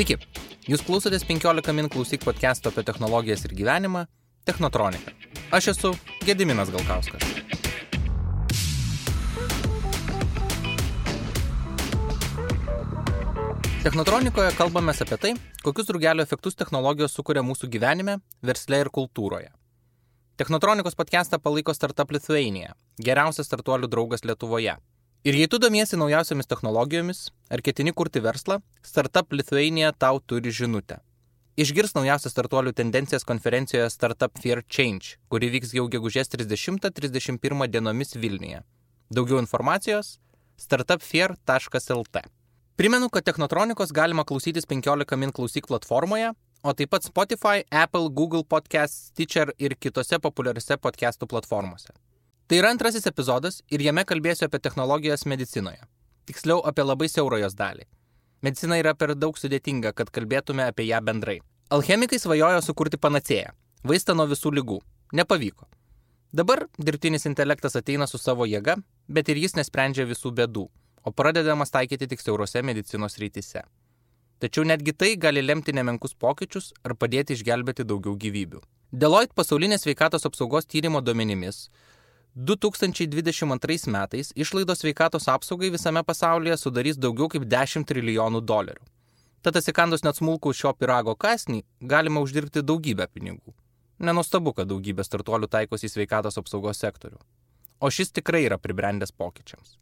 Sveiki, jūs klausotės 15 min klausyk podcast'o apie technologijas ir gyvenimą - Technotronika. Aš esu Gediminas Galkauskas. Technotronikoje kalbame apie tai, kokius drugelio efektus technologijos sukuria mūsų gyvenime, versle ir kultūroje. Technotronikos podcastą palaiko Startup Lithuania, geriausias startuolių draugas Lietuvoje. Ir jei tu domiesi naujausiamis technologijomis ar ketini kurti verslą, Startup Lithuania tau turi žinutę. Išgirs naujausias startuolių tendencijas konferencijoje Startup Fair Change, kuri vyks jau gegužės 30-31 dienomis Vilniuje. Daugiau informacijos - startupfair.lt. Primenu, kad Technotronikos galima klausytis 15 min klausyk platformoje, o taip pat Spotify, Apple, Google Podcast, Stitcher ir kitose populiariose podcastų platformose. Tai yra antrasis epizodas ir jame kalbėsiu apie technologijas medicinoje. Tiksliau, apie labai siaurą jos dalį. Medicina yra per daug sudėtinga, kad kalbėtume apie ją bendrai. Alchemikai svajojo sukurti panacėją - vaistą nuo visų lygų. Nepavyko. Dabar dirbtinis intelektas ateina su savo jėga, bet ir jis nesprendžia visų bėdų o pradedamas taikyti tik siaurose medicinos rytise. Tačiau netgi tai gali lemti nemenkus pokyčius ar padėti išgelbėti daugiau gyvybių. Deloitte pasaulinės sveikatos apsaugos tyrimo duomenimis 2022 metais išlaidos sveikatos apsaugai visame pasaulyje sudarys daugiau kaip 10 trilijonų dolerių. Tad atsikandus net smulkų šio pirago kasnį, galima uždirbti daugybę pinigų. Nenustabu, kad daugybė startuolių taikosi į sveikatos apsaugos sektorių. O šis tikrai yra pribrendęs pokyčiams.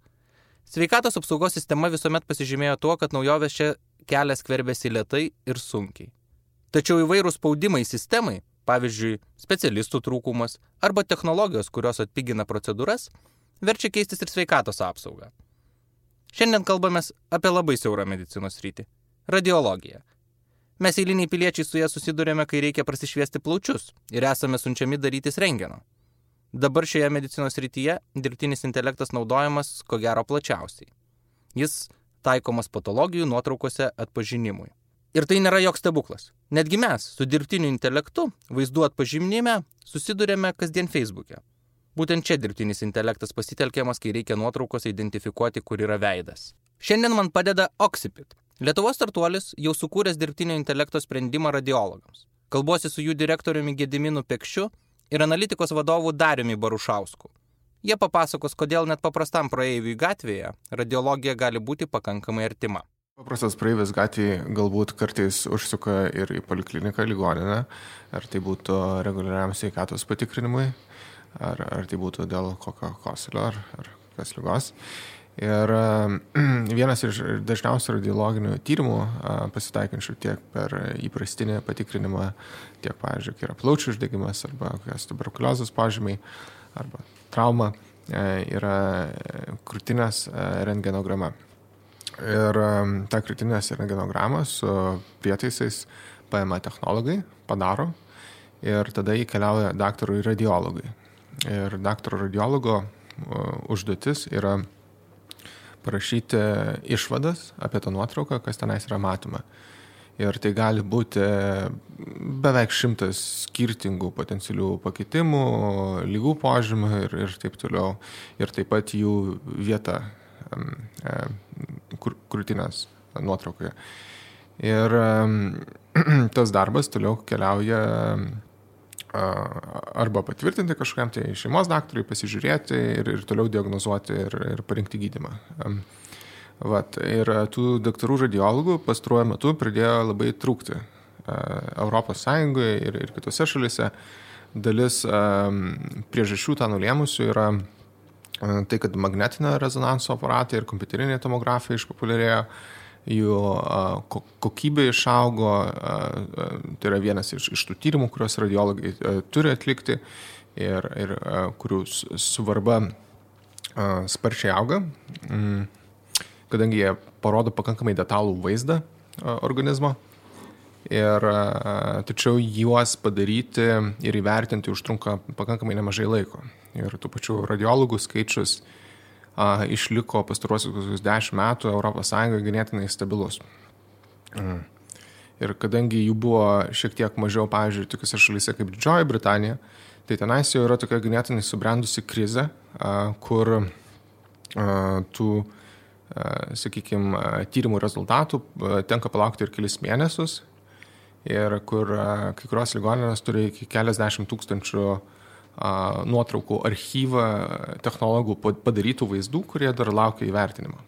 Sveikatos apsaugos sistema visuomet pasižymėjo tuo, kad naujovės čia kelias skverbėsi lietai ir sunkiai. Tačiau įvairūs spaudimai sistemai, pavyzdžiui, specialistų trūkumas arba technologijos, kurios atpigina procedūras, verčia keistis ir sveikatos apsaugą. Šiandien kalbame apie labai siaurą medicinos rytį - radiologiją. Mes eiliniai piliečiai su ją susidurėme, kai reikia prasišviesti plaučius ir esame siunčiami darytis rengeno. Dabar šioje medicinos rytyje dirbtinis intelektas naudojamas ko gero plačiausiai. Jis taikomas patologijų nuotraukose atpažinimui. Ir tai nėra joks stebuklas. Netgi mes su dirbtiniu intelektu vaizdų atpažinime susidurėme kasdien Facebook'e. Būtent čia dirbtinis intelektas pasitelkiamas, kai reikia nuotraukose identifikuoti, kur yra veidas. Šiandien man padeda Oxipit. Lietuvos startuolis jau sukūręs dirbtinio intelekto sprendimą radiologams. Kalbuosi su jų direktoriumi Gediminu Pekščiu ir analitikos vadovu Dariumi Barušausku. Jie papasakos, kodėl net paprastam praeiviui gatvėje radiologija gali būti pakankamai artima. Paprastas praeivis gatvėje galbūt kartais užsuka ir į polikliniką ligoninę, ar tai būtų reguliariam sveikatos patikrinimui, ar, ar tai būtų dėl kokio kosulio ar, ar kokios lygos. Ir vienas iš dažniausių radiologinių tyrimų pasitaikančių tiek per įprastinį patikrinimą, tiek, pavyzdžiui, kai yra plaučių uždegimas arba kokios tuberkuliozės pažymiai arba trauma, e, yra krūtinės e, rengenograma. Ir tą krūtinės rengenogramą su prietaisais paima technologai, padaro ir tada jį keliauja daktarui radiologui. Ir daktaro radiologo užduotis yra parašyti išvadas apie tą nuotrauką, kas tenais yra matoma. Ir tai gali būti beveik šimtas skirtingų potencialių pakitimų, lygų požymių ir, ir taip toliau. Ir taip pat jų vieta e, krūtinės nuotraukoje. Ir tas darbas toliau keliauja arba patvirtinti kažkam tai šeimos daktarui, pasižiūrėti ir, ir toliau diagnozuoti ir, ir parinkti gydimą. Vat, ir tų daktarų radiologų pastaruoju metu pradėjo labai trūkti Europos Sąjungoje ir, ir kitose šalise. Dalis priežasčių tą nulėmusių yra tai, kad magnetinio rezonanso aparatai ir kompiuterinė tomografija išpopuliarėjo jų kokybė išaugo, tai yra vienas iš, iš tų tyrimų, kuriuos radiologai turi atlikti ir, ir kurių svarba sparčiai auga, mm, kadangi jie parodo pakankamai detalų vaizdą organizmo. Ir, tačiau juos padaryti ir įvertinti užtrunka pakankamai nemažai laiko. Ir tų pačių radiologų skaičius a, išliko pastaruosius kokius dešimt metų ES ganėtinai stabilus. Mm. Ir kadangi jų buvo šiek tiek mažiau, pavyzdžiui, tokiuose šalyse kaip Didžioji Britanija, tai tenais jau yra tokia ganėtinai subrendusi krizė, a, kur tų sakykime, tyrimų rezultatų tenka palaukti ir kelis mėnesius ir kur kai kurios ligoninės turi iki keliasdešimt tūkstančių nuotraukų archyvą technologų padarytų vaizdų, kurie dar laukia įvertinimo.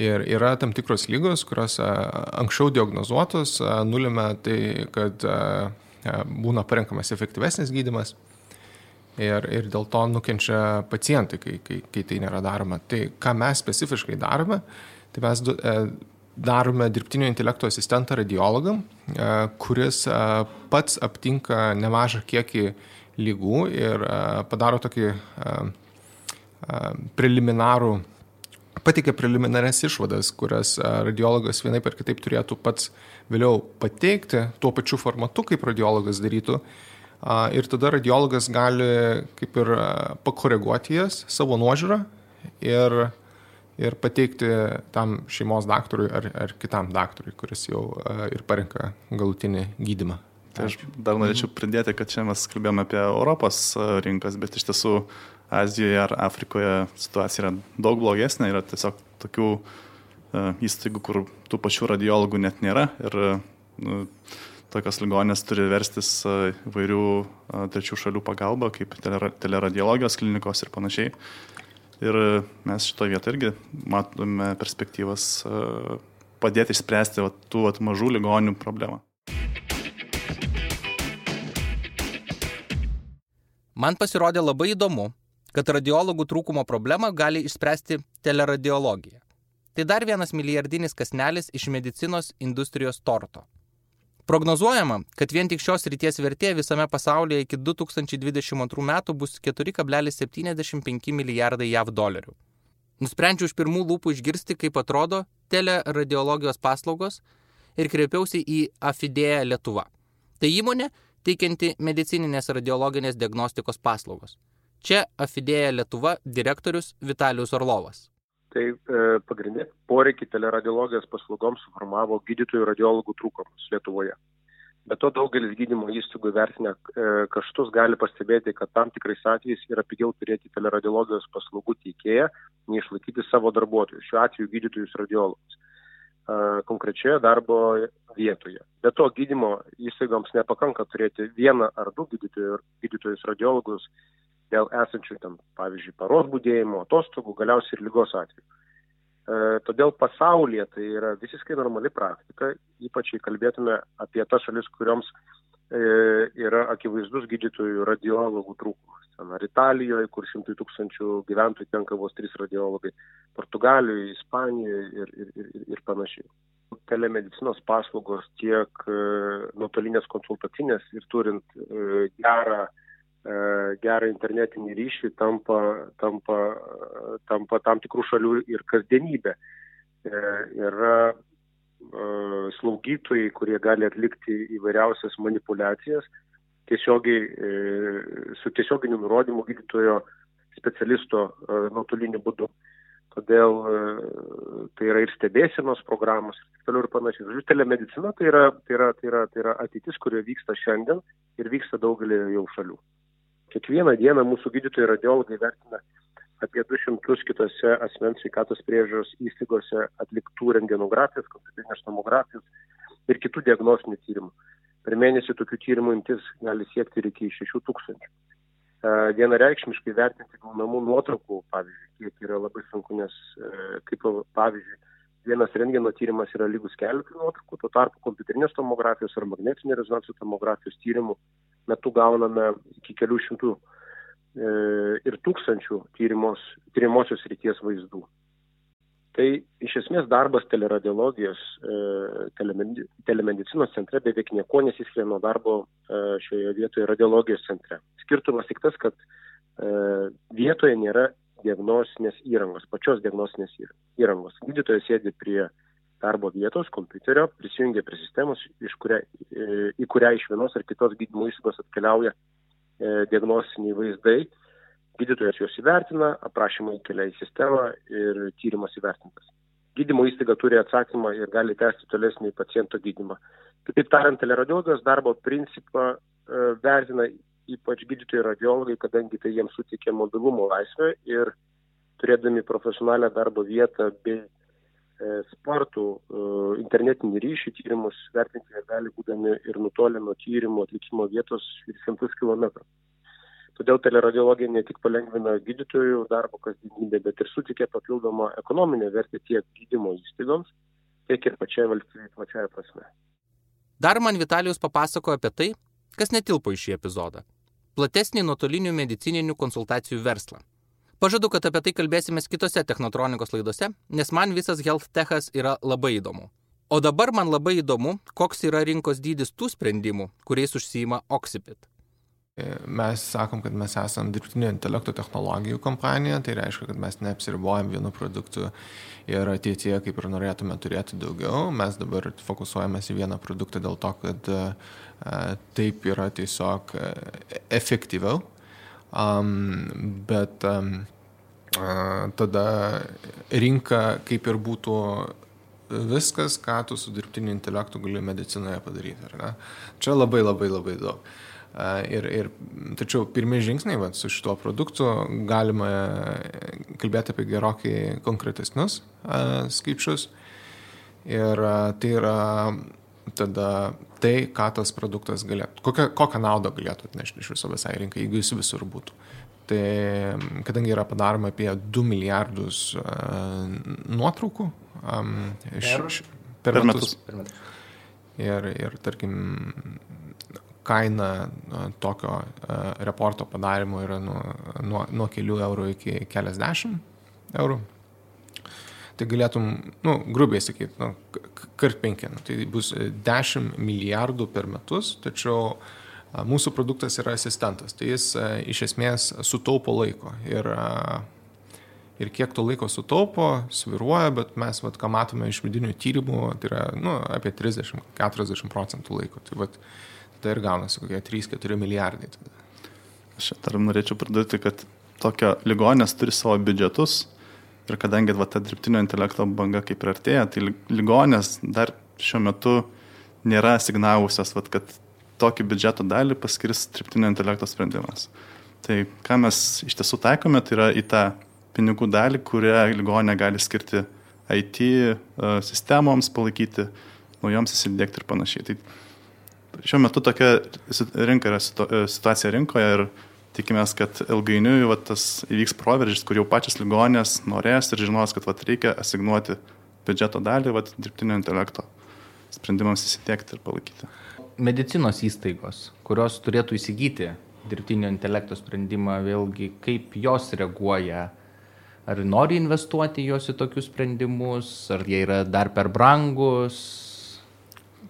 Ir yra tam tikros lygos, kurios anksčiau diagnozuotos, nulėmė tai, kad būna parenkamas efektyvesnis gydimas ir, ir dėl to nukenčia pacientai, kai, kai, kai tai nėra daroma. Tai ką mes specifiškai darome, tai mes darome dirbtinio intelekto asistentą radiologam, kuris pats aptinka nemažą kiekį lygų ir padaro tokį preliminarų pateikė preliminarias išvadas, kurias radiologas vienaip ar kitaip turėtų pats vėliau pateikti tuo pačiu formatu, kaip radiologas darytų. Ir tada radiologas gali kaip ir pakoreguoti jas savo nuožiūrą ir, ir pateikti tam šeimos daktarui ar, ar kitam daktarui, kuris jau ir parenka galutinį gydimą. Tai aš dar norėčiau pridėti, kad čia mes kalbėjome apie Europos rinkas, bet iš tiesų Azijoje ar Afrikoje situacija yra daug blogesnė, yra tiesiog tokių uh, įstaigų, kur tų pačių radiologų net nėra ir uh, tokios ligonės turi verstis įvairių trečių šalių pagalba, kaip teleradiologijos klinikos ir panašiai. Ir mes šitoje vietoje irgi matome perspektyvas padėti išspręsti va, tų va, mažų ligonių problemą. Man pasirodė labai įdomu, kad radiologų trūkumo problemą gali išspręsti teleradiologija. Tai dar vienas milijardinis kasnelis iš medicinos industrijos torto. Prognozuojama, kad vien tik šios ryties vertė visame pasaulyje iki 2022 metų bus 4,75 milijardai JAV dolerių. Nusprendžiau iš pirmų lūpų išgirsti, kaip atrodo teleradiologijos paslaugos ir kreipiausi į Afidėją Lietuva. Tai įmonė teikianti medicininės radiologinės diagnostikos paslaugos. Čia Afidėja Lietuva direktorius Vitalius Orlovas. Tai e, pagrindinė poreikį teleradiologijos paslaugoms suformavo gydytojų radiologų trūkumus Lietuvoje. Be to daugelis gydymo įstaigų vertinę e, kaštus gali pastebėti, kad tam tikrais atvejais yra pigiau turėti teleradiologijos paslaugų teikėją, nei išlaikyti savo darbuotojus, šiuo atveju gydytojus radiologus konkrečioje darbo vietoje. Be to, gydymo įstaigoms nepakanka turėti vieną ar du gydytojus, gydytojus radiologus dėl esančių ten, pavyzdžiui, paros būdėjimo, atostogų, galiausiai ir lygos atveju. Todėl pasaulyje tai yra visiškai normali praktika, ypač jei kalbėtume apie tas šalis, kurioms yra akivaizdus gydytojų radiologų trūkumas. Ten ar Italijoje, kur šimtai tūkstančių gyventojų tenka vos trys radiologai, Portugalijoje, Ispanijoje ir, ir, ir, ir panašiai. Telemedicinos paslaugos tiek e, nuotolinės konsultacinės ir turint e, gerą E, gerą internetinį ryšį tampa, tampa, tampa tam tikrų šalių ir kasdienybė. E, yra e, slaugytojai, kurie gali atlikti įvairiausias manipulacijas tiesiogiai, su tiesioginiu nurodymu gydytojo specialisto nuotoliniu būdu. Todėl tai yra ir stebėsienos programos ir taip toliau ir panašiai. Žodžiu, telemedicina tai yra, tai, yra, tai, yra, tai yra ateitis, kurio vyksta šiandien ir vyksta daugelį jau šalių. Kiekvieną dieną mūsų gydytojai radiologai vertina apie 200 kitose asmens sveikatos priežiūros įstaigose atliktų rengenografijos, kompiuterinės tomografijos ir kitų diagnostinių tyrimų. Per mėnesį tokių tyrimų imtis gali siekti ir iki 6 tūkstančių. E, vienareikšmiškai vertinti gaunamų nuotraukų, pavyzdžiui, kiek yra labai sunku, nes e, kaip pavyzdžiui, vienas rengeno tyrimas yra lygus keletui nuotraukų, tuo tarpu kompiuterinės tomografijos ar magnetinio rezonanso tomografijos tyrimų metu gauname iki kelių šimtų e, ir tūkstančių tyrimos, tyrimosios ryties vaizdų. Tai iš esmės darbas teleradiologijos e, telemedicinos centre beveik nieko nesiskiria nuo darbo e, šioje vietoje radiologijos centre. Skirtumas tik tas, kad e, vietoje nėra diagnosinės įrangos, pačios diagnosinės įrangos. Gydytojas sėdi prie darbo vietos kompiuterio, prisijungia prie sistemos, kuria, e, į kurią iš vienos ar kitos gydymo įstaigos atkeliauja e, diagnostiniai vaizdai. Gydytojas juos įvertina, aprašymą įkelia į sistemą ir tyrimas įvertintas. Gydymo įstaiga turi atsakymą ir gali tęsti tolesnį paciento gydymą. Kitaip tariant, teleradiologijos darbo principą e, vertina ypač gydytojai radiologai, kadangi tai jiems suteikia mobilumo laisvę ir turėdami profesionalią darbo vietą bei e, spartų e, internetinį ryšį tyrimus vertinti gali būdami ir nutolę nuo tyrimo atlikimo vietos ir šimtus kilometrų. Todėl teleradiologija ne tik palengvina gydytojų darbo kasdienybę, bet ir suteikia papildomą ekonominę vertę tiek gydymo įstaigoms, tiek ir pačiai valstybei plačiaja prasme. Dar man Vitalijus papasakojo apie tai, kas netilpo į šį epizodą - platesnį nuotolinių medicininių konsultacijų verslą. Pažadu, kad apie tai kalbėsime kitose technotronikos laidose, nes man visas health techas yra labai įdomu. O dabar man labai įdomu, koks yra rinkos dydis tų sprendimų, kuriais užsijima Oxipit. Mes sakom, kad mes esame dirbtinio intelekto technologijų kompanija, tai reiškia, kad mes neapsiribojam vienu produktu ir ateityje, kaip ir norėtume turėti daugiau, mes dabar fokusuojamės į vieną produktą dėl to, kad a, taip yra tiesiog a, efektyviau, um, bet um, tada rinka kaip ir būtų viskas, ką tu su dirbtiniu intelektu gali medicinoje padaryti. Čia labai labai labai daug. Ir, ir, tačiau pirmie žingsniai va, su šituo produktu galima kalbėti apie gerokai konkretesnius a, skaičius. Ir a, tai yra tada tai, ką tas produktas galėtų, kokią, kokią naudą galėtų atnešti iš viso visai rinkai, jeigu jis visur būtų. Tai kadangi yra padaroma apie 2 milijardus a, nuotraukų um, iš, per, per metus. Per metus. Ir, ir tarkim, kaina tokio reporto padarimo yra nuo, nuo, nuo kelių eurų iki keliasdešimt eurų. Tai galėtum, nu, grubiai sakyti, nu, kart penki, nu, tai bus 10 milijardų per metus, tačiau mūsų produktas yra asistentas, tai jis iš esmės sutaupo laiko ir, ir kiek to laiko sutaupo, sviruoja, bet mes, vat, ką matome iš vidinių tyrimų, tai yra nu, apie 30-40 procentų laiko. Tai, vat, tai ir gaunasi kokie 3-4 milijardai. Tada. Aš dar norėčiau pridurti, kad tokio ligonės turi savo biudžetus ir kadangi va, ta dirbtinio intelekto banga kaip ir artėja, tai ligonės dar šiuo metu nėra signavusios, va, kad tokį biudžeto dalį paskirs dirbtinio intelekto sprendimas. Tai ką mes iš tiesų taikome, tai yra į tą pinigų dalį, kurią ligonė gali skirti IT e, sistemoms palaikyti, naujoms įsidėkti ir panašiai. Tai šiuo metu tokia rinka yra e, situacija rinkoje ir tikimės, kad ilgainiui va, tas įvyks proveržys, kur jau pačias ligonės norės ir žinos, kad va, reikia asignuoti biudžeto dalį va, dirbtinio intelekto sprendimams įsitiekti ir palaikyti. Medicinos įstaigos, kurios turėtų įsigyti dirbtinio intelekto sprendimą, vėlgi kaip jos reaguoja, ar nori investuoti jos į tokius sprendimus, ar jie yra dar per brangus,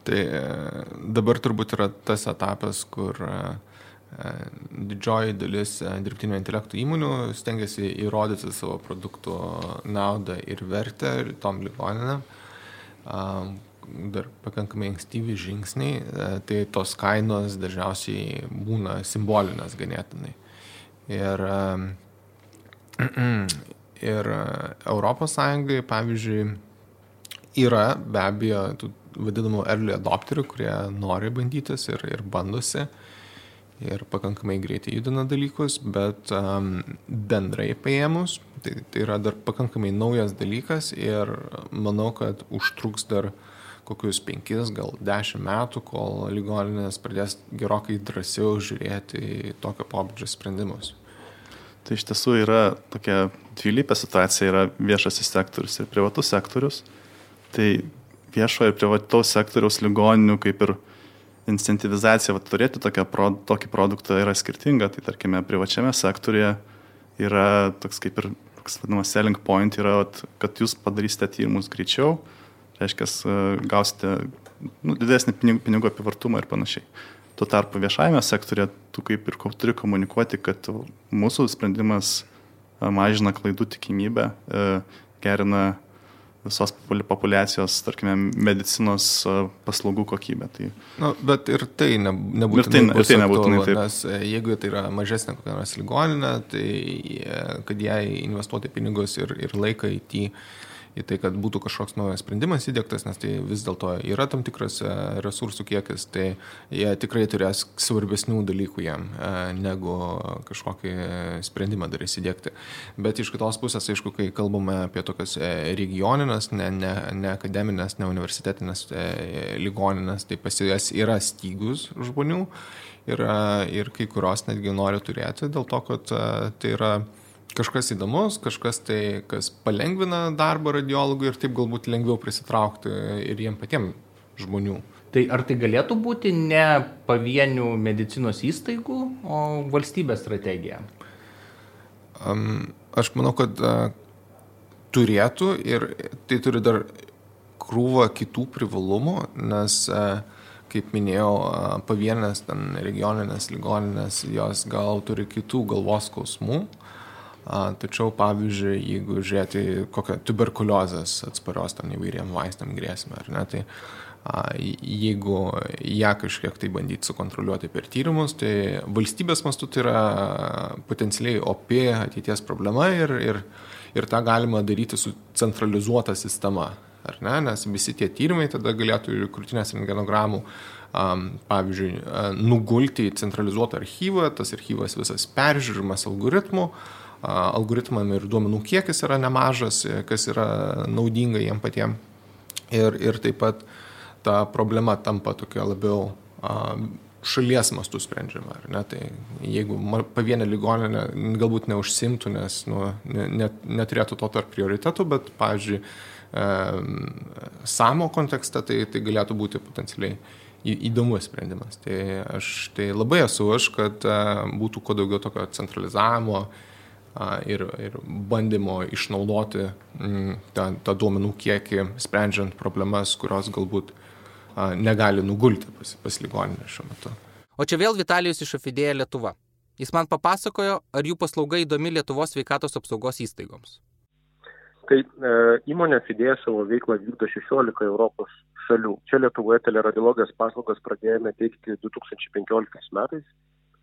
Tai e, dabar turbūt yra tas etapas, kur e, e, didžioji dalis dirbtinio intelektų įmonių stengiasi įrodyti savo produktų naudą ir vertę tom ligoninėm. Dar pakankamai ankstyvi žingsniai, tai tos kainos dažniausiai būna simbolinės ganėtinai. Ir, ir Europos Sąjungai, pavyzdžiui, yra be abejo tų vadinamų early adopterių, kurie nori bandytis ir, ir bandosi ir pakankamai greitai judina dalykus, bet um, bendrai paėmus, tai, tai yra dar pakankamai naujas dalykas ir manau, kad užtruks dar kokius penkis, gal dešimt metų, kol ligoninės pradės gerokai drąsiau žiūrėti į tokio pobūdžio sprendimus. Tai iš tiesų yra tokia dvilypė situacija, yra viešasis sektorius ir privatus sektorius. Tai viešo ir privataus sektoriaus ligoninių kaip ir incentivizacija, va, turėti tokią, tokį produktą yra skirtinga. Tai tarkime, privačiame sektorėje yra toks kaip ir, toks vadinamas selling point, yra, kad jūs padarysite tyrimus greičiau, reiškia, e, gausite nu, didesnį pinigų, pinigų apivartumą ir panašiai. Tuo tarpu viešajame sektorėje tu kaip ir turi komunikuoti, kad mūsų sprendimas e, mažina klaidų tikimybę, e, gerina visos populacijos, tarkime, medicinos paslaugų kokybę. Tai... Nu, bet ir tai ne, nebūtinai. Ir tai, ir tai nebūtinai taip. Nes jeigu tai yra mažesnė kokia nors ligoninė, tai kad jai investuoti pinigus ir, ir laiką į tį į tai, kad būtų kažkoks naujas sprendimas įdėktas, nes tai vis dėlto yra tam tikras e, resursų kiekis, tai jie tikrai turės svarbesnių dalykų jam e, negu kažkokį sprendimą dar įsidėkti. Bet iš kitos pusės, aišku, kai kalbame apie tokias e, regioninės, ne, ne, ne akademinės, ne universitetinės ligoninės, tai pas jas yra stygus žmonių ir, ir kai kurios netgi nori turėti dėl to, kad tai yra kažkas įdomus, kažkas tai, kas palengvina darbą radiologui ir taip galbūt lengviau prisitraukti ir jiem patiems žmonių. Tai ar tai galėtų būti ne pavienių medicinos įstaigų, o valstybės strategija? Um, aš manau, kad uh, turėtų ir tai turi dar krūvą kitų privalumų, nes, kaip minėjau, pavienės ten regioninės ligoninės, jos gal turi kitų galvos skausmų. Uh, tačiau, pavyzdžiui, jeigu žiūrėti kokią tuberkuliozės atsparios tam įvairiam vaistam grėsmę, ar ne, tai jeigu ją kažkiek tai bandyti sukontroliuoti per tyrimus, tai valstybės mastu tai yra potencialiai opi ateities problema ir, ir, ir tą galima daryti su centralizuota sistema, ar ne, nes visi tie tyrimai tada galėtų krūtinės rengenogramų um, pavyzdžiui, nugulti į centralizuotą archyvą, tas archyvas visas peržiūrimas algoritmų, uh, algoritmam ir duomenų kiekis yra nemažas, kas yra naudinga jiem patiem. Ir, ir taip pat ta problema tampa tokia labiau šalies mastų sprendžiama. Tai jeigu pavienė ligoninė galbūt neužsimtų, nes nu, net, neturėtų to tarp prioritetų, bet, pavyzdžiui, e, samo kontekste tai, tai galėtų būti potencialiai įdomus sprendimas. Tai aš tai labai esu aš, kad e, būtų kuo daugiau tokio centralizavimo, ir, ir bandymo išnaudoti mm, tą, tą duomenų kiekį, sprendžiant problemas, kurios galbūt negali nugulti pas, pas ligoninę šiuo metu. O čia vėl Vitalijus iš Afidėja Lietuva. Jis man papasakojo, ar jų paslauga įdomi Lietuvos sveikatos apsaugos įstaigoms. Tai e, įmonė Fidėja savo veiklą vykdo 16 Europos šalių. Čia Lietuvoje teleradiologijos paslaugas pradėjome teikti 2015 metais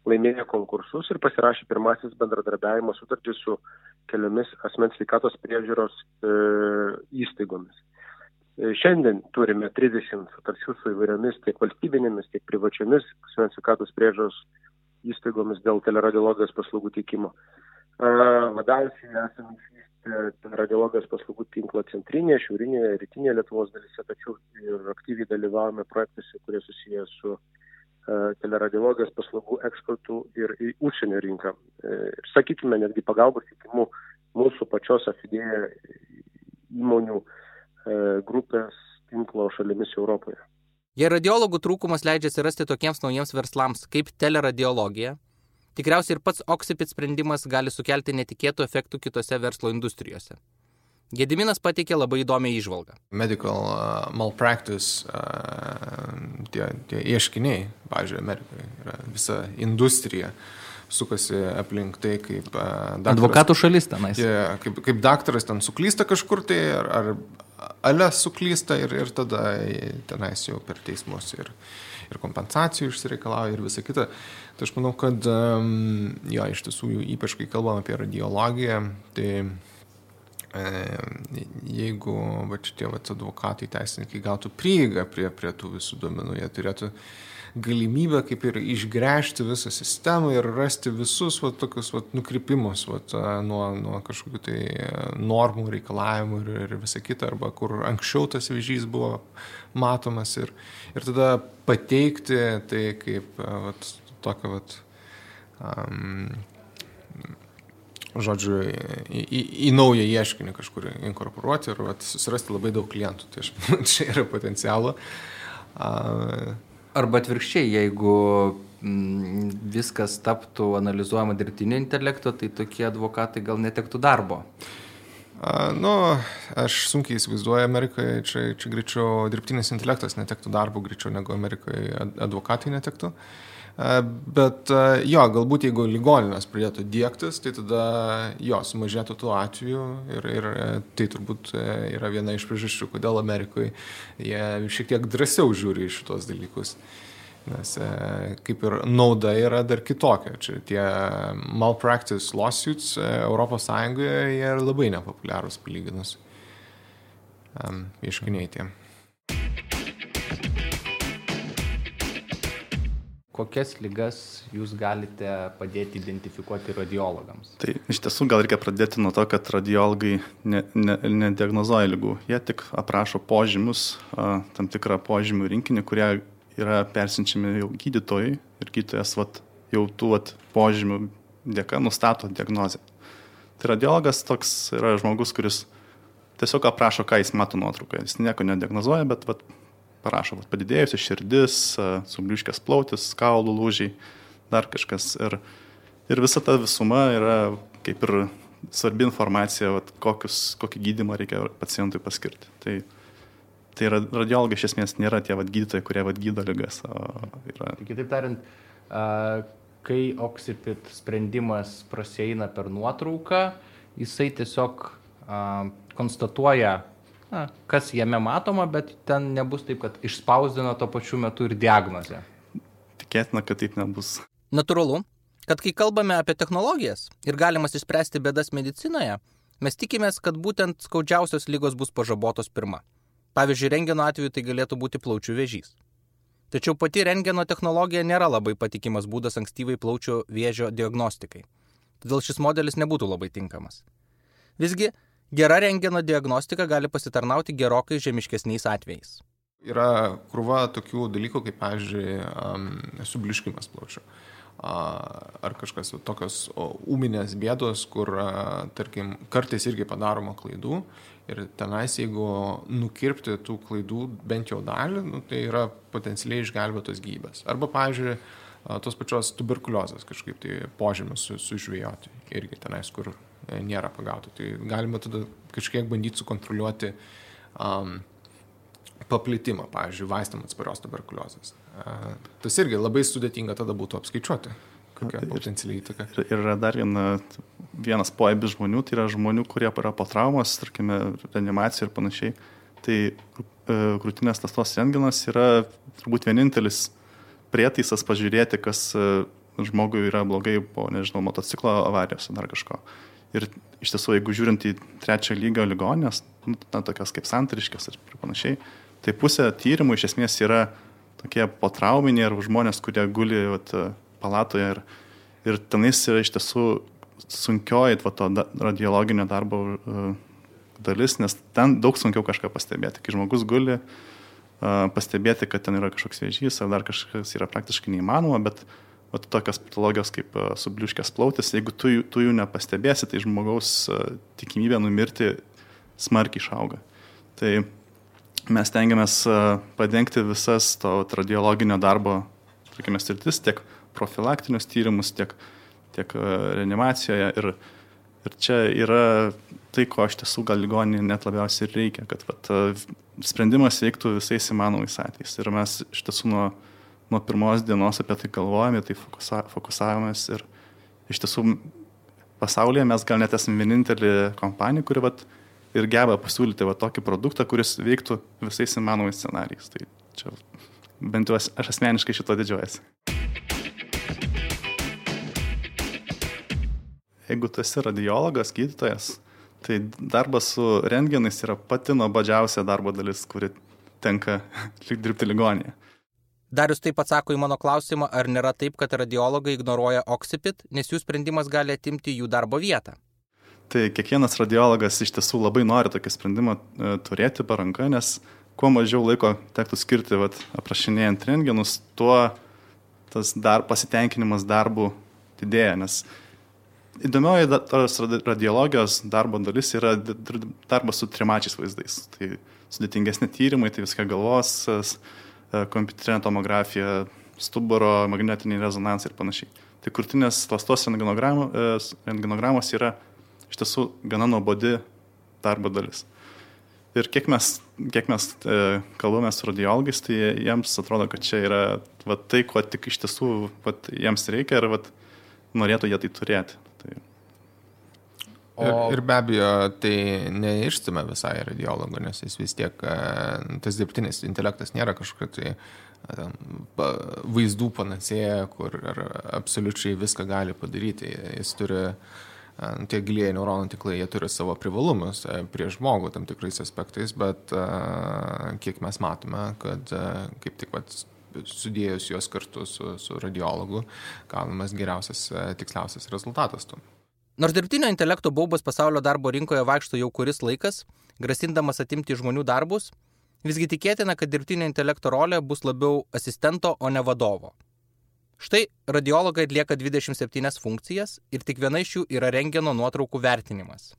laimėjo konkursus ir pasirašė pirmasis bendradarbiavimo sutartys su keliomis asmens sveikatos priežiūros e, įstaigomis. E, šiandien turime 30 sutarčių su įvairiomis tiek valstybinėmis, tiek privačiomis asmens sveikatos priežiūros įstaigomis dėl teleradiologijos paslaugų teikimo. E, labiausiai esame išvystę radiologijos paslaugų tinklo centrinėje, šiaurinėje, rytinėje Lietuvos dalyse, tačiau ir aktyviai dalyvavome projektuose, kurie susiję su teleradiologijos paslaugų eksportų ir į užsienio rinką. Ir e, sakykime, netgi pagalbos teikimu mūsų pačios afidėja įmonių e, grupės tinklo šalimis Europoje. Jei radiologų trūkumas leidžia atsirasti tokiems naujiems verslams kaip teleradiologija, tikriausiai ir pats Oxipit sprendimas gali sukelti netikėtų efektų kitose verslo industrijose. Gediminas pateikė labai įdomią įžvalgą. Medical uh, malpractice, uh, tie, tie ieškiniai, pažiūrėjau, Amerikoje yra visa industrija sukasi aplink tai, kaip uh, daktaras, advokatų šalis tenais. Tie, kaip, kaip daktaras ten suklysta kažkur tai, ar, ar ale suklysta ir, ir tada tenais jau per teismus ir, ir kompensacijų išsireikalauja ir visa kita. Tai aš manau, kad jo, iš tiesų, ypač kai kalbam apie radiologiją, tai jeigu va, šitie va, advokatai, teisininkai gautų prieigą prie, prie tų visų duomenų, jie turėtų galimybę kaip ir išgręžti visą sistemą ir rasti visus va, tokius va, nukrypimus va, nuo, nuo kažkokių tai normų, reikalavimų ir, ir visa kita, arba kur anksčiau tas vėžys buvo matomas ir, ir tada pateikti tai kaip va, tokią va, um, žodžiu, į, į, į naują ieškinį kažkur inkorporuoti ir vat, susirasti labai daug klientų. Tai aš čia yra potencialo. Arba atvirkščiai, jeigu mm, viskas taptų analizuojama dirbtinio intelekto, tai tokie advokatai gal netektų darbo. Uh, nu, aš sunkiai įsivaizduoju Amerikoje, čia, čia greičiau dirbtinis intelektas netektų darbo, greičiau negu Amerikoje advokatai netektų. Uh, Bet jo, galbūt jeigu ligoninės pradėtų dėktis, tai tada jo, sumažėtų tų atvejų ir, ir tai turbūt yra viena iš priežasčių, kodėl Amerikoje jie šiek tiek drąsiau žiūri į šitos dalykus. Nes kaip ir nauda yra dar kitokia. Čia tie malpractice lawsuits ES jie yra labai nepopuliarūs palyginus. um, ieškiniai tie. Kokias lygas jūs galite padėti identifikuoti radiologams? Tai iš tiesų gal reikia pradėti nuo to, kad radiologai nediagnozuoja ne, ne lygų. Jie tik aprašo požymius, a, tam tikrą požymių rinkinį, kurie yra persinčiami jau gydytojai ir gydytojas vat, jau tų vat, požymių dėka nustato diagnozę. Tai radiologas toks yra žmogus, kuris tiesiog aprašo, ką jis mato nuotraukoje. Jis nieko nediagnozuoja, bet vat, parašo, vat, padidėjusi širdis, subliuškęs plautis, kaulų lūžiai, dar kažkas. Ir, ir visa ta visuma yra kaip ir svarbi informacija, vat, kokius, kokį gydimą reikia pacientui paskirti. Tai, tai yra, radiologai iš esmės nėra tie vat, gydytojai, kurie vat, gydo lygas. Yra... Tai kitaip tariant, kai oksipit sprendimas praseina per nuotrauką, jisai tiesiog konstatuoja na, kas jame matoma, bet ten nebus taip, kad išspausdina tuo pačiu metu ir diagnozę. Tikėtina, kad taip nebus. Natūralu, kad kai kalbame apie technologijas ir galimas išspręsti bėdas medicinoje, mes tikimės, kad būtent skaudžiausios lygos bus pažabotos pirmą. Pavyzdžiui, rengeno atveju tai galėtų būti plaučių vėžys. Tačiau pati rengeno technologija nėra labai patikimas būdas ankstyvai plaučių vėžio diagnostikai. Todėl šis modelis nebūtų labai tinkamas. Visgi, Gera rengeno diagnostika gali pasitarnauti gerokai žemiškesniais atvejais. Yra krūva tokių dalykų, kaip, pavyzdžiui, um, subliškimas plaučių. Ar kažkas tokios ūminės bėdos, kur, tarkim, kartais irgi padaroma klaidų ir tenais, jeigu nukirpti tų klaidų bent jau dalį, nu, tai yra potencialiai išgelbėtos gyvybės. Arba, pavyzdžiui, tos pačios tuberkuliozės kažkaip tai požymis su, sužvėjoti irgi tenais, kur E, nėra pagauta. Tai galima tada kažkiek bandyti sukontroliuoti um, paplitimą, pavyzdžiui, vaistam atsparios tuberkuliozės. Uh, tas irgi labai sudėtinga tada būtų apskaičiuoti, kokia potencialiai įtaka. Ir, ir yra dar viena, vienas poebis žmonių, tai yra žmonių, kurie yra po traumos, tarkime, reanimacija ir panašiai. Tai e, krūtinės tastos renginas yra turbūt vienintelis prietaisas pažiūrėti, kas e, žmogui yra blogai po, nežinau, motociklo avarijos ar dar kažko. Ir iš tiesų, jeigu žiūrint į trečią lygio ligonės, nu, na, tokias kaip santariškės ir panašiai, tai pusė tyrimų iš esmės yra tokie potrauminiai ar žmonės, kurie guli vat, palatoje ir, ir tenais yra iš tiesų sunkioji va, to da, radiologinio darbo uh, dalis, nes ten daug sunkiau kažką pastebėti. Kai žmogus guli, uh, pastebėti, kad ten yra kažkoks vėžys ar dar kažkas yra praktiškai neįmanoma, bet uh, vat, tokios patologijos kaip e, subliuškės plautis, jeigu tu, tu jų nepastebėsi, tai žmogaus e, tikimybė numirti smarkiai išauga. Tai mes tengiamės e, padengti visas to radiologinio darbo, sakykime, sritis, tiek profilaktinius tyrimus, tiek, tiek reanimacijoje. Ir, ir čia yra tai, ko iš tiesų gal ligoninė net labiausiai ir reikia, kad vat, sprendimas veiktų visais įmanomais atvejais. Ir mes iš tiesų nuo nuo pirmos dienos apie tai galvojame, tai fokusa, fokusavomės ir iš tiesų pasaulyje mes gal net esame vienintelė kompanija, kuri vat, ir geba pasiūlyti vat, tokį produktą, kuris veiktų visais įmanomais scenarijais. Tai čia bent jau aš asmeniškai šito didžiuojasi. Jeigu tu esi radiologas, gydytojas, tai darbas su rengenais yra pati nuobodžiausia darbo dalis, kuri tenka dirbti ligonėje. Darius taip atsako į mano klausimą, ar nėra taip, kad radiologai ignoruoja oksipit, nes jų sprendimas gali atimti jų darbo vietą. Tai kiekvienas radiologas iš tiesų labai nori tokį sprendimą e, turėti paranką, nes kuo mažiau laiko tektų skirti vat, aprašinėjant rengenus, tuo tas dar, pasitenkinimas darbų didėja, nes įdomioji tos radiologijos darbo dalis yra darbas su trimačiais vaizdais. Tai sudėtingesni tyrimai, tai viską galvos, E, kompiuterinė tomografija, stuburo, magnetiniai rezonansai ir panašiai. Tai kurtinės klastos rengenogramos e, yra iš tiesų gana nuobodi darbo dalis. Ir kiek mes, kiek mes e, kalbame su radiologais, tai jiems atrodo, kad čia yra va, tai, ko tik iš tiesų va, jiems reikia ir va, norėtų jie tai turėti. O... Ir, ir be abejo, tai neišstumia visai radiologo, nes jis vis tiek, e, tas dirbtinis intelektas nėra kažkokia tai tam, vaizdų panacėja, kur absoliučiai viską gali padaryti. Jis turi tie gilieji neuronų tinklai, jie turi savo privalumus prieš žmogų tam tikrais aspektais, bet kiek mes matome, kad kaip tik vat, sudėjus juos kartu su, su radiologu, gaunamas geriausias, tiksliausias rezultatas. Tu. Nors dirbtinio intelekto baubas pasaulio darbo rinkoje vaikšto jau kuris laikas, grasindamas atimti žmonių darbus, visgi tikėtina, kad dirbtinio intelekto rolė bus labiau asistento, o ne vadovo. Štai radiologai atlieka 27 funkcijas ir tik viena iš jų yra rengeno nuotraukų vertinimas.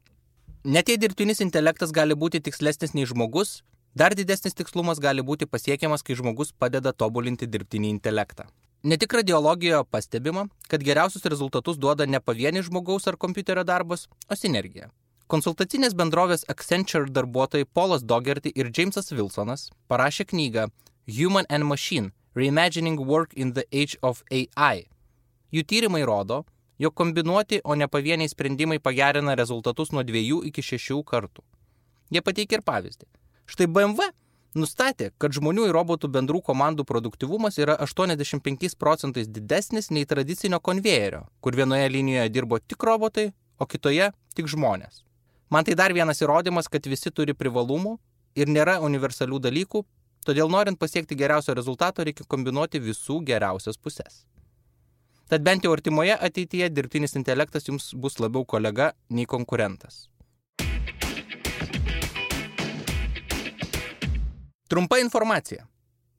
Net jei dirbtinis intelektas gali būti tikslesnis nei žmogus, dar didesnis tikslumas gali būti pasiekiamas, kai žmogus padeda tobulinti dirbtinį intelektą. Ne tik radiologijoje pastebima, kad geriausius rezultatus duoda ne pavienis žmogaus ar kompiuterio darbas, o sinergija. Konsultacinės bendrovės Accenture darbuotojai Polas Dogerty ir Jamesas Wilsonas parašė knygą Human and Machine Reimagining Work in the Age of AI. Jų tyrimai rodo, jog kombinuoti, o ne pavieniai sprendimai pagerina rezultatus nuo 2 iki 6 kartų. Jie pateikė ir pavyzdį. Štai BMW nustatė, kad žmonių ir robotų bendrų komandų produktivumas yra 85 procentais didesnis nei tradicinio konvejerio, kur vienoje linijoje dirbo tik robotai, o kitoje tik žmonės. Man tai dar vienas įrodymas, kad visi turi privalumų ir nėra universalių dalykų, Todėl norint pasiekti geriausio rezultato reikia kombinuoti visų geriausias pusės. Tad bent jau artimoje ateityje dirbtinis intelektas jums bus labiau kolega nei konkurentas. Trumpa informacija.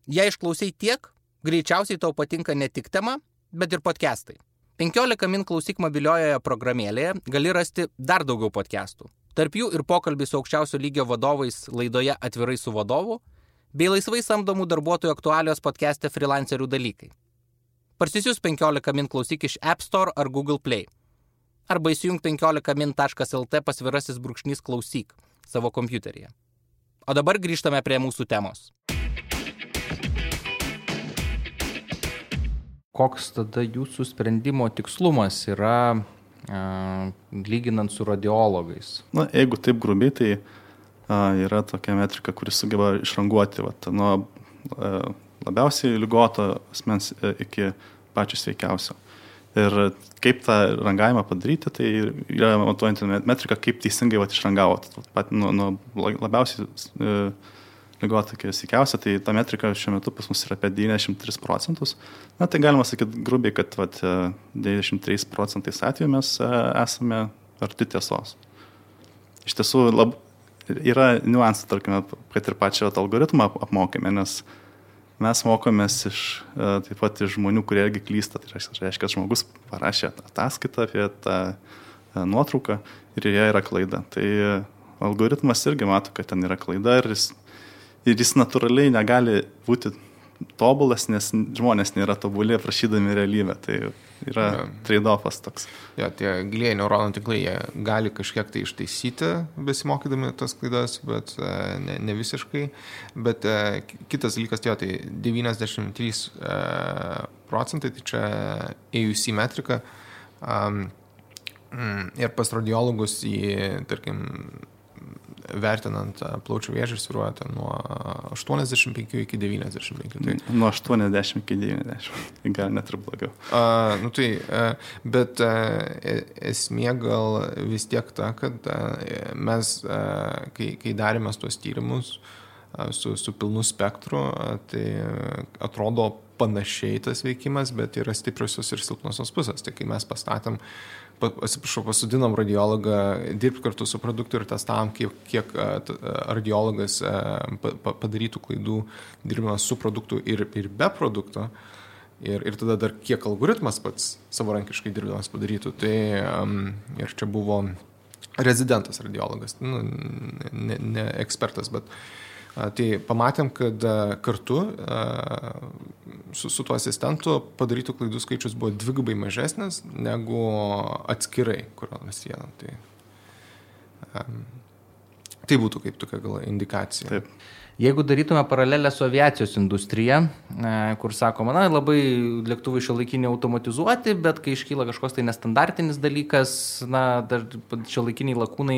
Jei išklausai tiek, greičiausiai tau patinka ne tik tema, bet ir podcastai. 15 min klausyk mobiliojoje programėlėje gali rasti dar daugiau podcastų. Tarp jų ir pokalbį su aukščiausio lygio vadovais laidoje Atvirai su vadovu bei laisvai samdomų darbuotojų aktualios podcast'e freelancerių dalykai. Parsisius 15 min klausyk iš App Store ar Google Play. Arba įsijung 15min.lt pasvirasis brūkšnys klausyk savo kompiuteryje. O dabar grįžtame prie mūsų temos. Koks tada jūsų sprendimo tikslumas yra a, lyginant su radiologais? Na, jeigu taip grubiai, tai yra tokia metrika, kuris sugeba išranguoti vat, nuo labiausiai lygoto asmens e, iki pačio sveikiausio. Ir kaip tą rangavimą padaryti, tai yra matuojanti metrika, kaip teisingai vat, išrangavot. Pat nuo, nuo labiausiai e, lygotą iki sveikiausio, tai ta metrika šiuo metu pas mus yra apie 93 procentus. Na tai galima sakyti grubiai, kad vat, 93 e, procentais atveju mes esame arti tiesos. Iš tiesų lab, yra niuansų, tarkime, kad ir pačio algoritmą apmokėme, nes mes mokomės iš e, taip pat iš žmonių, kurie irgi klysta. Tai reiškia, kad žmogus parašė ataskaitą apie tą e, nuotrauką ir joje yra klaida. Tai algoritmas irgi mato, kad ten yra klaida ir jis, ir jis natūraliai negali būti tobulas, nes žmonės nėra tobulė prašydami realybę. Tai yra ja. trade-offas toks. Ja, tie gilieji neuronų tinklai, jie gali kažkiek tai ištaisyti, besimokydami tas klaidas, bet e, ne, ne visiškai. Bet e, kitas dalykas, jo, tai 93 e, procentai, tai čia AUC metrika. Um, ir pas radiologus į, tarkim, vertinant plaučių vėžį sviruoja nuo 85 iki 95. Tai... Nuo 80 iki 90, gal net ir blogiau. A, nu tai, bet a, e, esmė gal vis tiek ta, kad a, mes, a, kai, kai darėme tuos tyrimus a, su, su pilnu spektru, a, tai atrodo panašiai tas veikimas, bet yra stipriosios ir silpnosios pusės. Tai kai mes pastatėm atsiprašau, pasudinom radiologą dirbti kartu su produktu ir testavom, kiek, kiek radiologas padarytų klaidų dirbdamas su produktu ir, ir be produkto. Ir, ir tada dar kiek algoritmas pats savarankiškai dirbdamas padarytų. Tai um, ir čia buvo rezidentas radiologas, nu, ne, ne ekspertas, bet uh, Tai pamatėm, kad kartu su, su tuo asistentu padarytų klaidų skaičius buvo dvigubai mažesnis negu atskirai, kur mes vieną. Tai, um, tai būtų kaip tokia gal indikacija. Taip. Jeigu darytume paralelę su aviacijos industrija, kur sakoma, na, labai lėktuvai šiuolaikiniai automatizuoti, bet kai iškyla kažkoks tai nestandartinis dalykas, na, dar šiuolaikiniai lakūnai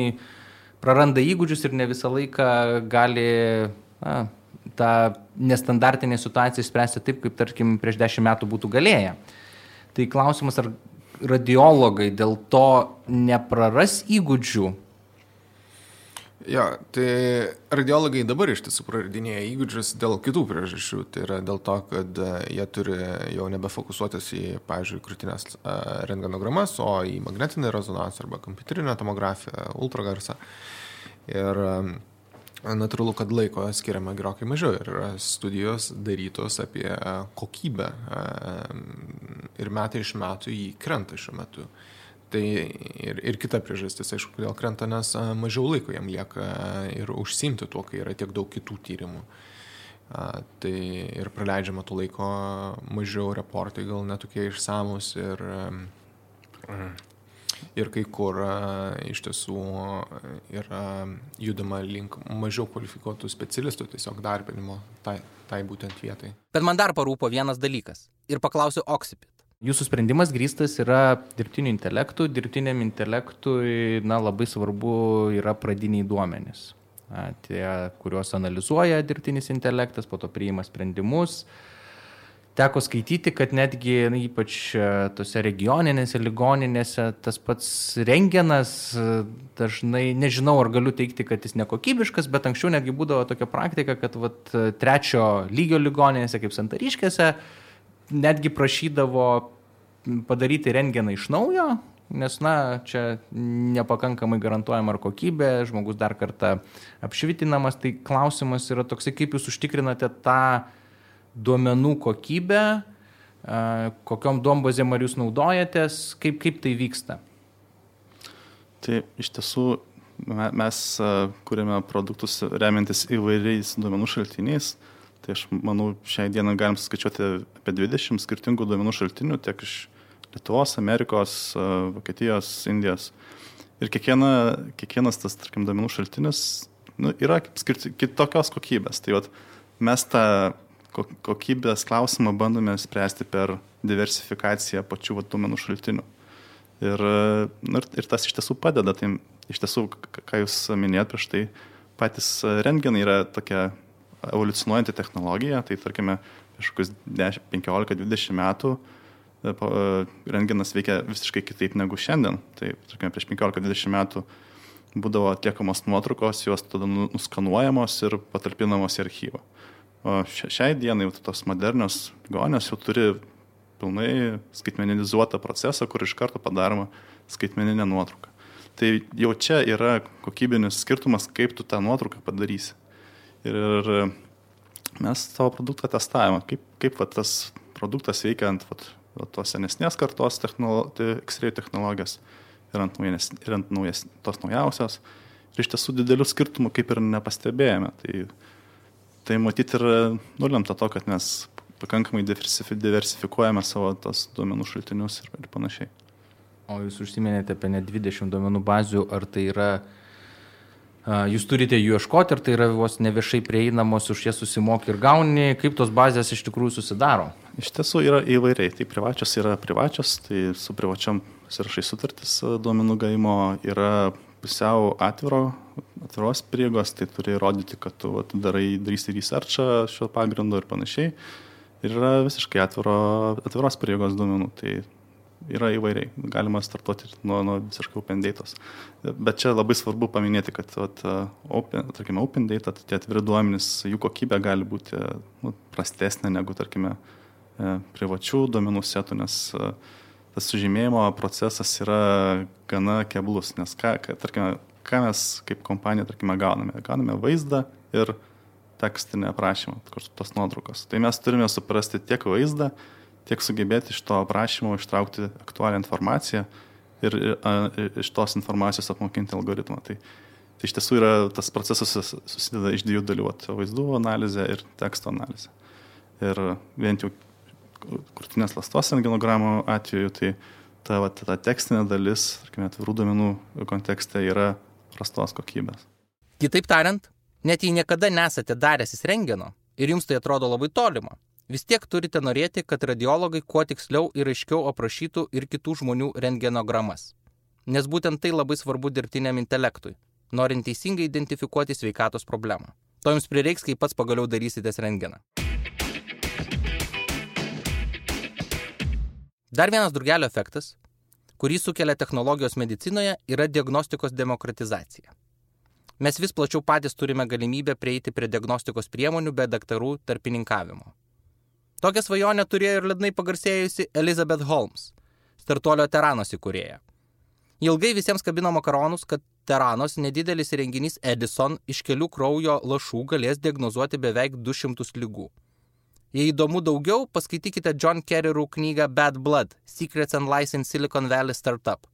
praranda įgūdžius ir ne visą laiką gali na, tą nestandartinę situaciją spręsti taip, kaip tarkim prieš dešimt metų būtų galėję. Tai klausimas, ar radiologai dėl to nepraras įgūdžių? Jo, tai radiologai dabar iš tiesų praradinėja įgūdžius dėl kitų priežasčių. Tai yra dėl to, kad e, jie turi jau nebefokusuotis į, pavyzdžiui, krūtinės e, rentgenogramas, o į magnetinį rezonansą arba kompiuterinę tomografiją, ultragarsą. Ir e, natūralu, kad laiko skiriama gerokai mažiau ir studijos darytos apie kokybę ir metai iš metų jį krenta šiuo metu. Tai ir, ir kita priežastis, aišku, kodėl krenta, nes mažiau laiko jam lieka ir užsimti tuo, kai yra tiek daug kitų tyrimų. A, tai ir praleidžiama tų laiko mažiau, reportai gal netokie išsamus ir, ir kai kur a, iš tiesų yra judama link mažiau kvalifikuotų specialistų tiesiog darbinimo tai, tai būtent vietai. Bet man dar parūpo vienas dalykas ir paklausiu Oksipit. Jūsų sprendimas grįstas yra dirbtiniu intelektu. Dirbtiniam intelektui na, labai svarbu yra pradiniai duomenys. Na, tie, kuriuos analizuoja dirbtinis intelektas, po to priima sprendimus. Teko skaityti, kad netgi na, ypač e, tose regioninėse ligoninėse tas pats rengenas e, dažnai, nežinau ar galiu teikti, kad jis nekokybiškas, bet anksčiau netgi būdavo tokia praktika, kad vat, trečio lygio ligoninėse, kaip Santariškėse, netgi prašydavo padaryti rengeną iš naujo, nes, na, čia nepakankamai garantuojama ar kokybė, žmogus dar kartą apšvitinamas, tai klausimas yra toksai, kaip jūs užtikrinate tą duomenų kokybę, kokiom duombazėm ar jūs naudojatės, kaip, kaip tai vyksta? Tai iš tiesų mes kūrėme produktus remiantis įvairiais duomenų šaltiniais. Tai aš manau, šiai dieną galim skaičiuoti apie 20 skirtingų duomenų šaltinių, tiek iš Lietuvos, Amerikos, Vokietijos, Indijos. Ir kiekviena, kiekvienas tas, tarkim, duomenų šaltinis nu, yra skirti, kitokios kokybės. Tai vat, mes tą kokybės klausimą bandome spręsti per diversifikaciją pačių vat, duomenų šaltinių. Ir, nu, ir, tas iš tiesų padeda. Tai iš tiesų, ką jūs minėjot prieš tai, patys rengenai yra tokia evoliucionuojanti technologija, tai tarkime, prieš kokius 15-20 metų e, e, rengenas veikia visiškai kitaip negu šiandien. Tai, tarkime, prieš 15-20 metų būdavo atliekamos nuotraukos, jos tada nu, nuskanuojamos ir patalpinamos į archyvą. O šiai dienai tos modernios ligonės jau turi pilnai skaitmeninizuotą procesą, kur iš karto padaroma skaitmeninė nuotrauka. Tai jau čia yra kokybinis skirtumas, kaip tu tą nuotrauką padarysi. Ir, ir mes savo produktą testavome, kaip, kaip va, tas produktas veikia ant va, tos senesnės kartos technolo, X-ray technologijos ir ant, naujas, ir ant naujas, tos naujausios. Ir iš tiesų didelių skirtumų kaip ir nepastebėjome. Tai, tai matyti ir nulemta to, kad mes pakankamai diversifikuojame savo tos duomenų šaltinius ir, ir panašiai. O jūs užsiminėte apie net 20 duomenų bazių, ar tai yra Jūs turite jų ieškoti ir tai yra vos neviešai prieinamos, už jas susimoki ir gauni, kaip tos bazės iš tikrųjų susidaro? Iš tiesų yra įvairiai. Tai privačios yra privačios, tai su privačiam pasirašai sutartis duomenų gavimo yra pusiau atviro, atviros prieigos, tai turi įrodyti, kad tu vat, darai, darysi researchą šio pagrindu ir panašiai. Ir yra visiškai atviro, atviros prieigos duomenų. Tai yra įvairiai. Galima startuoti nuo, nuo visiškai open datos. Bet čia labai svarbu paminėti, kad vat, open, tarkime, open data, tai tie atviri duomenys, jų kokybė gali būti nu, prastesnė negu, tarkime, e, privačių duomenų setų, nes e, tas sužymėjimo procesas yra gana keblus, nes, ką, ką, tarkime, ką mes kaip kompanija, tarkime, gauname? Gauname vaizdą ir tekstinę aprašymą, tos nuotraukos. Tai mes turime suprasti tiek vaizdą, tiek sugebėti iš to aprašymo ištraukti aktualią informaciją ir iš tos informacijos apmokinti algoritmą. Tai, tai iš tiesų yra tas procesas susideda iš dviejų dalių - vaizdų analizė ir teksto analizė. Ir vien jau krūtinės lastos rentgenogramų atveju, tai ta, va, ta tekstinė dalis, tarkime, atvirų duomenų kontekste yra prastos kokybės. Kitaip tariant, net jei niekada nesate daręsis rengeno ir jums tai atrodo labai tolima, vis tiek turite norėti, kad radiologai kuo tiksliau ir aiškiau aprašytų ir kitų žmonių rentgenogramas. Nes būtent tai labai svarbu dirbtiniam intelektui, norint teisingai identifikuoti sveikatos problemą. To jums prireiks, kai pats pagaliau darysitės rentgeną. Dar vienas drugelio efektas kurį sukelia technologijos medicinoje, yra diagnostikos demokratizacija. Mes vis plačiau patys turime galimybę prieiti prie diagnostikos priemonių be daktarų tarpininkavimo. Tokią svajonę turėjo ir lednai pagarsėjusi Elizabeth Holmes, startuolio Teranos įkūrėja. Ilgai visiems kabino makaronus, kad Teranos nedidelis renginys Edison iš kelių kraujo lašų galės diagnozuoti beveik 200 lygų. Jei įdomu daugiau, paskaitykite John Kerrerų knygą Bad Blood – Secrets and Lies in Silicon Valley Startup.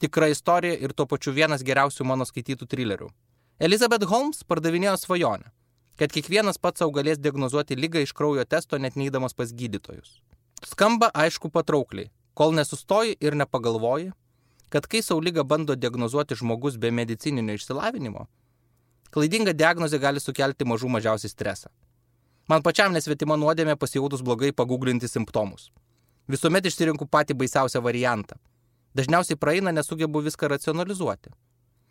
Tikra istorija ir tuo pačiu vienas geriausių mano skaitytų trilerių. Elizabeth Holmes pardavinėjo svajonę, kad kiekvienas pats savo galės diagnozuoti lygą iš kraujo testo net neįdamas pas gydytojus. Skamba aišku patraukliai, kol nesustoji ir nepagalvoji, kad kai savo lygą bando diagnozuoti žmogus be medicininio išsilavinimo, klaidinga diagnozė gali sukelti mažų mažiausiai stresą. Man pačiam nesvetima nuodėmė pasijautus blogai paguglinti simptomus. Visuomet išsirinku patį baisiausią variantą. Dažniausiai praeina, nesugebu viską racionalizuoti.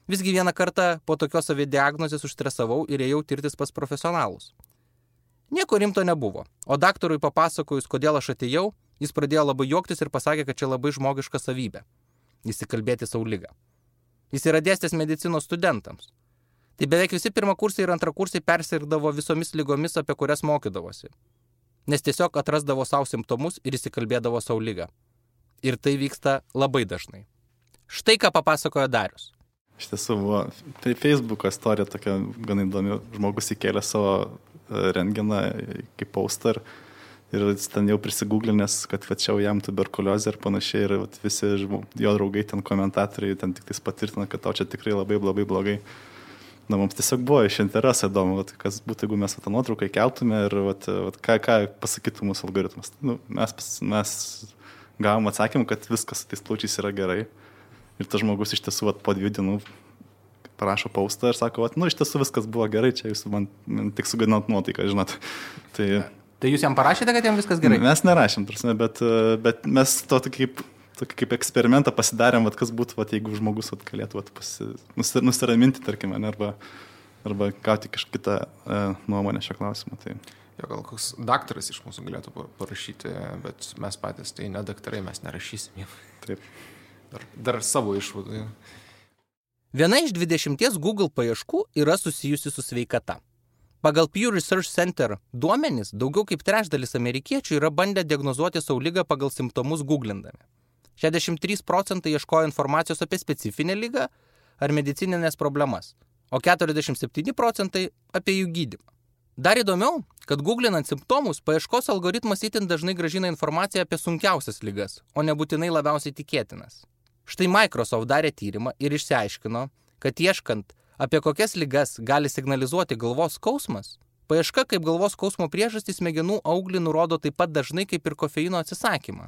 Visgi vieną kartą po tokios savidiagnozės užstresavau ir ėjau tirtis pas profesionalus. Nieko rimto nebuvo, o daktarui papasakojus, kodėl aš atėjau, jis pradėjo labai juoktis ir pasakė, kad čia labai žmogiška savybė - įsikalbėti saulygą. Jis yra dėstęs medicinos studentams. Tai beveik visi pirmakursiai ir antrakursiai persirgdavo visomis lygomis, apie kurias mokydavosi. Nes tiesiog atrasdavo savo simptomus ir įsikalbėdavo saulygą. Ir tai vyksta labai dažnai. Štai ką papasakojo Darius. Iš tiesų buvo, tai Facebook'o istorija tokia gan įdomi, žmogus įkėlė savo e, renginą kaip poster ir ten jau prisigūglinęs, kad tačiau jam tuberkuliozė ir panašiai ir vat, visi žmo, jo draugai ten komentatoriai ten tik tais patvirtina, kad tau čia tikrai labai labai blogai. Na, mums tiesiog buvo iš interesų įdomu, vat, kas būtų, jeigu mes tą nuotrauką keltume ir vat, vat, ką, ką pasakytų mūsų algoritmas. Nu, mes, mes gavom atsakymą, kad viskas tais plaučiais yra gerai. Ir tas žmogus iš tiesų vat, po dviejų dienų parašo paustą ir sako, vat, nu iš tiesų viskas buvo gerai, čia jūs man, tik sugadinot nuotaiką, žinot. Tai, Tai jūs jam parašėte, kad jam viskas gerai? Mes nerašėm, prasme, bet, bet mes to kaip, tokį kaip eksperimentą pasidarėm, vat, kas būtų, vat, jeigu žmogus vat, galėtų vat, pasi, nusiraminti, tarkime, ne, arba, arba gauti kažkokią e, nuomonę šią klausimą. Tai. Jo, gal koks daktaras iš mūsų galėtų parašyti, bet mes patys tai ne daktarai, mes nerašysim jam. Taip. Dar, dar savo išvadų. Viena iš 20 Google paieškų yra susijusi su sveikata. Pagal Pew Research Center duomenys, daugiau kaip trečdalis amerikiečių yra bandę diagnozuoti saulygą pagal simptomus googlindami. 63 procentai ieškojo informacijos apie specifinę lygą ar medicininės problemas, o 47 procentai apie jų gydymą. Dar įdomiau, kad googlinant simptomus, paieškos algoritmas itin dažnai gražina informaciją apie sunkiausias lygas, o nebūtinai labiausiai tikėtinas. Štai Microsoft darė tyrimą ir išsiaiškino, kad ieškant, apie kokias lygas gali signalizuoti galvos skausmas, paieška kaip galvos skausmo priežastys smegenų auglį nurodo taip pat dažnai kaip ir kofeino atsisakymą.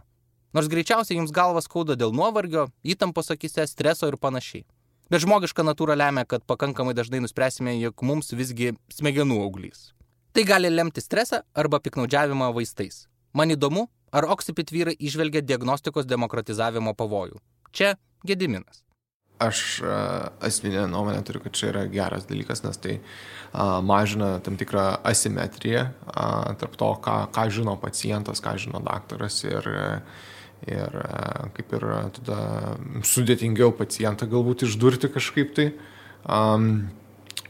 Nors greičiausiai jums galvas skauda dėl nuovargio, įtampos akise, streso ir panašiai. Bet žmogiška natūra lemia, kad pakankamai dažnai nuspręsime, jog mums visgi smegenų auglys. Tai gali lemti stresą arba piknaudžiavimą vaistais. Man įdomu, ar Oksipit vyrai išvelgia diagnostikos demokratizavimo pavojų. Čia Gediminas. Aš asmeninę nuomonę turiu, kad čia yra geras dalykas, nes tai a, mažina tam tikrą asimetriją a, tarp to, ką, ką žino pacientas, ką žino daktaras ir, ir a, kaip ir tada sudėtingiau pacientą galbūt išdurti kažkaip tai. A,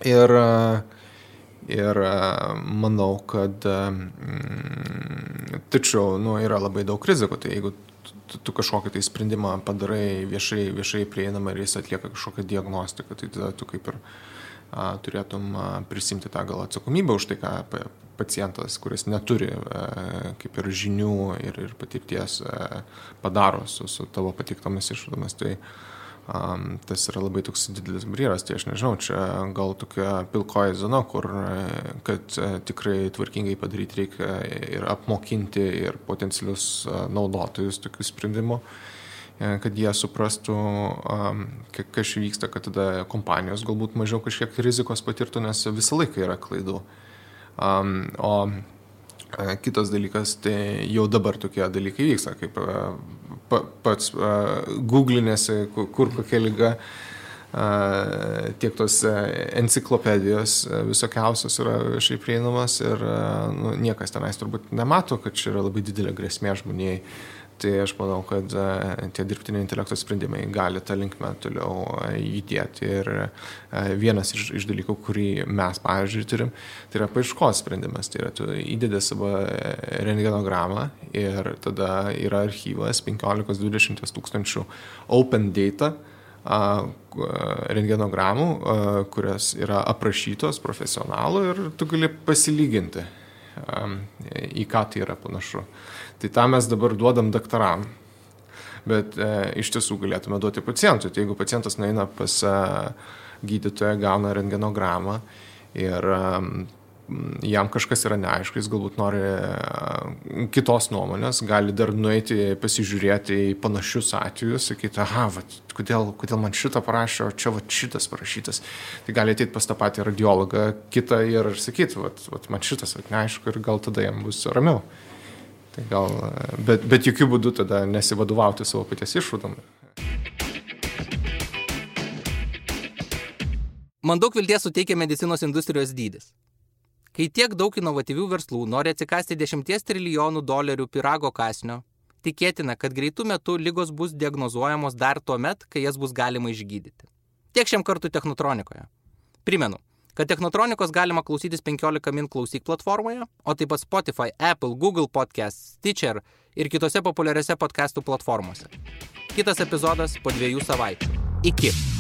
ir a, Ir manau, kad tačiau nu, yra labai daug rizikų. Tai jeigu tu, tu kažkokį tai sprendimą padarai viešai, viešai prieinamą ir jis atlieka kažkokią diagnostiką, tai tada tu kaip ir a, turėtum a, prisimti tą gal atsakomybę už tai, ką pacientas, kuris neturi a, kaip ir žinių ir, ir patirties a, padaro su, su tavo patiktomis išvadomis. Tai, Um, tas yra labai toks didelis barjeras, tai aš nežinau, čia gal tokia pilkoji zona, kur kad tikrai tvarkingai padaryti reikia ir apmokinti ir potencialius naudotojus tokių sprendimų, kad jie suprastų, um, kas vyksta, kad tada kompanijos galbūt mažiau kažkiek rizikos patirtų, nes visą laiką yra klaidų. Um, o Kitas dalykas, tai jau dabar tokie dalykai vyksta, kaip pats googlinėsi, kur kokia lyga, tiek tos enciklopedijos visokiausios yra viešai prieinamas ir nu, niekas tenais turbūt nemato, kad čia yra labai didelė grėsmė žmonijai. Tai aš manau, kad tie dirbtinio intelekto sprendimai gali tą linkmę toliau judėti. Ir vienas iš, iš dalykų, kurį mes, pavyzdžiui, turim, tai yra paieškos sprendimas. Tai yra, tu įdedi savo rengenogramą ir tada yra archyvas 15-20 tūkstančių open data rengenogramų, kurios yra aprašytos profesionalų ir tu gali pasilyginti, į ką tai yra panašu. Tai tą mes dabar duodam daktaram, bet e, iš tiesų galėtume duoti pacientui. Tai jeigu pacientas nueina pas e, gydytoją, gauna rengenogramą ir e, jam kažkas yra neaišku, jis galbūt nori e, kitos nuomonės, gali dar nueiti pasižiūrėti į panašius atvejus, sakyti, aha, vat, kodėl, kodėl man šitą parašė, o čia vat, šitas parašytas. Tai gali ateiti pas tą patį radiologą, kitą ir sakyti, vat, vat, man šitas vat, neaišku ir gal tada jam bus ramiau. Tai gal, bet, bet jokių būdų tada nesivadovauti savo paties išvadom. Man daug vilties suteikia medicinos industrijos dydis. Kai tiek daug inovatyvių verslų nori atsikasti 10 trilijonų dolerių pirago kasnio, tikėtina, kad greitų metų lygos bus diagnozuojamos dar tuo met, kai jas bus galima išgydyti. Tiek šiam kartu Technotronikoje. Primenu, kad Technotronikos galima klausytis 15 min klausyk platformoje, o taip pat Spotify, Apple, Google Podcast, Stitcher ir kitose populiariose podcastų platformose. Kitas epizodas po dviejų savaičių. Iki.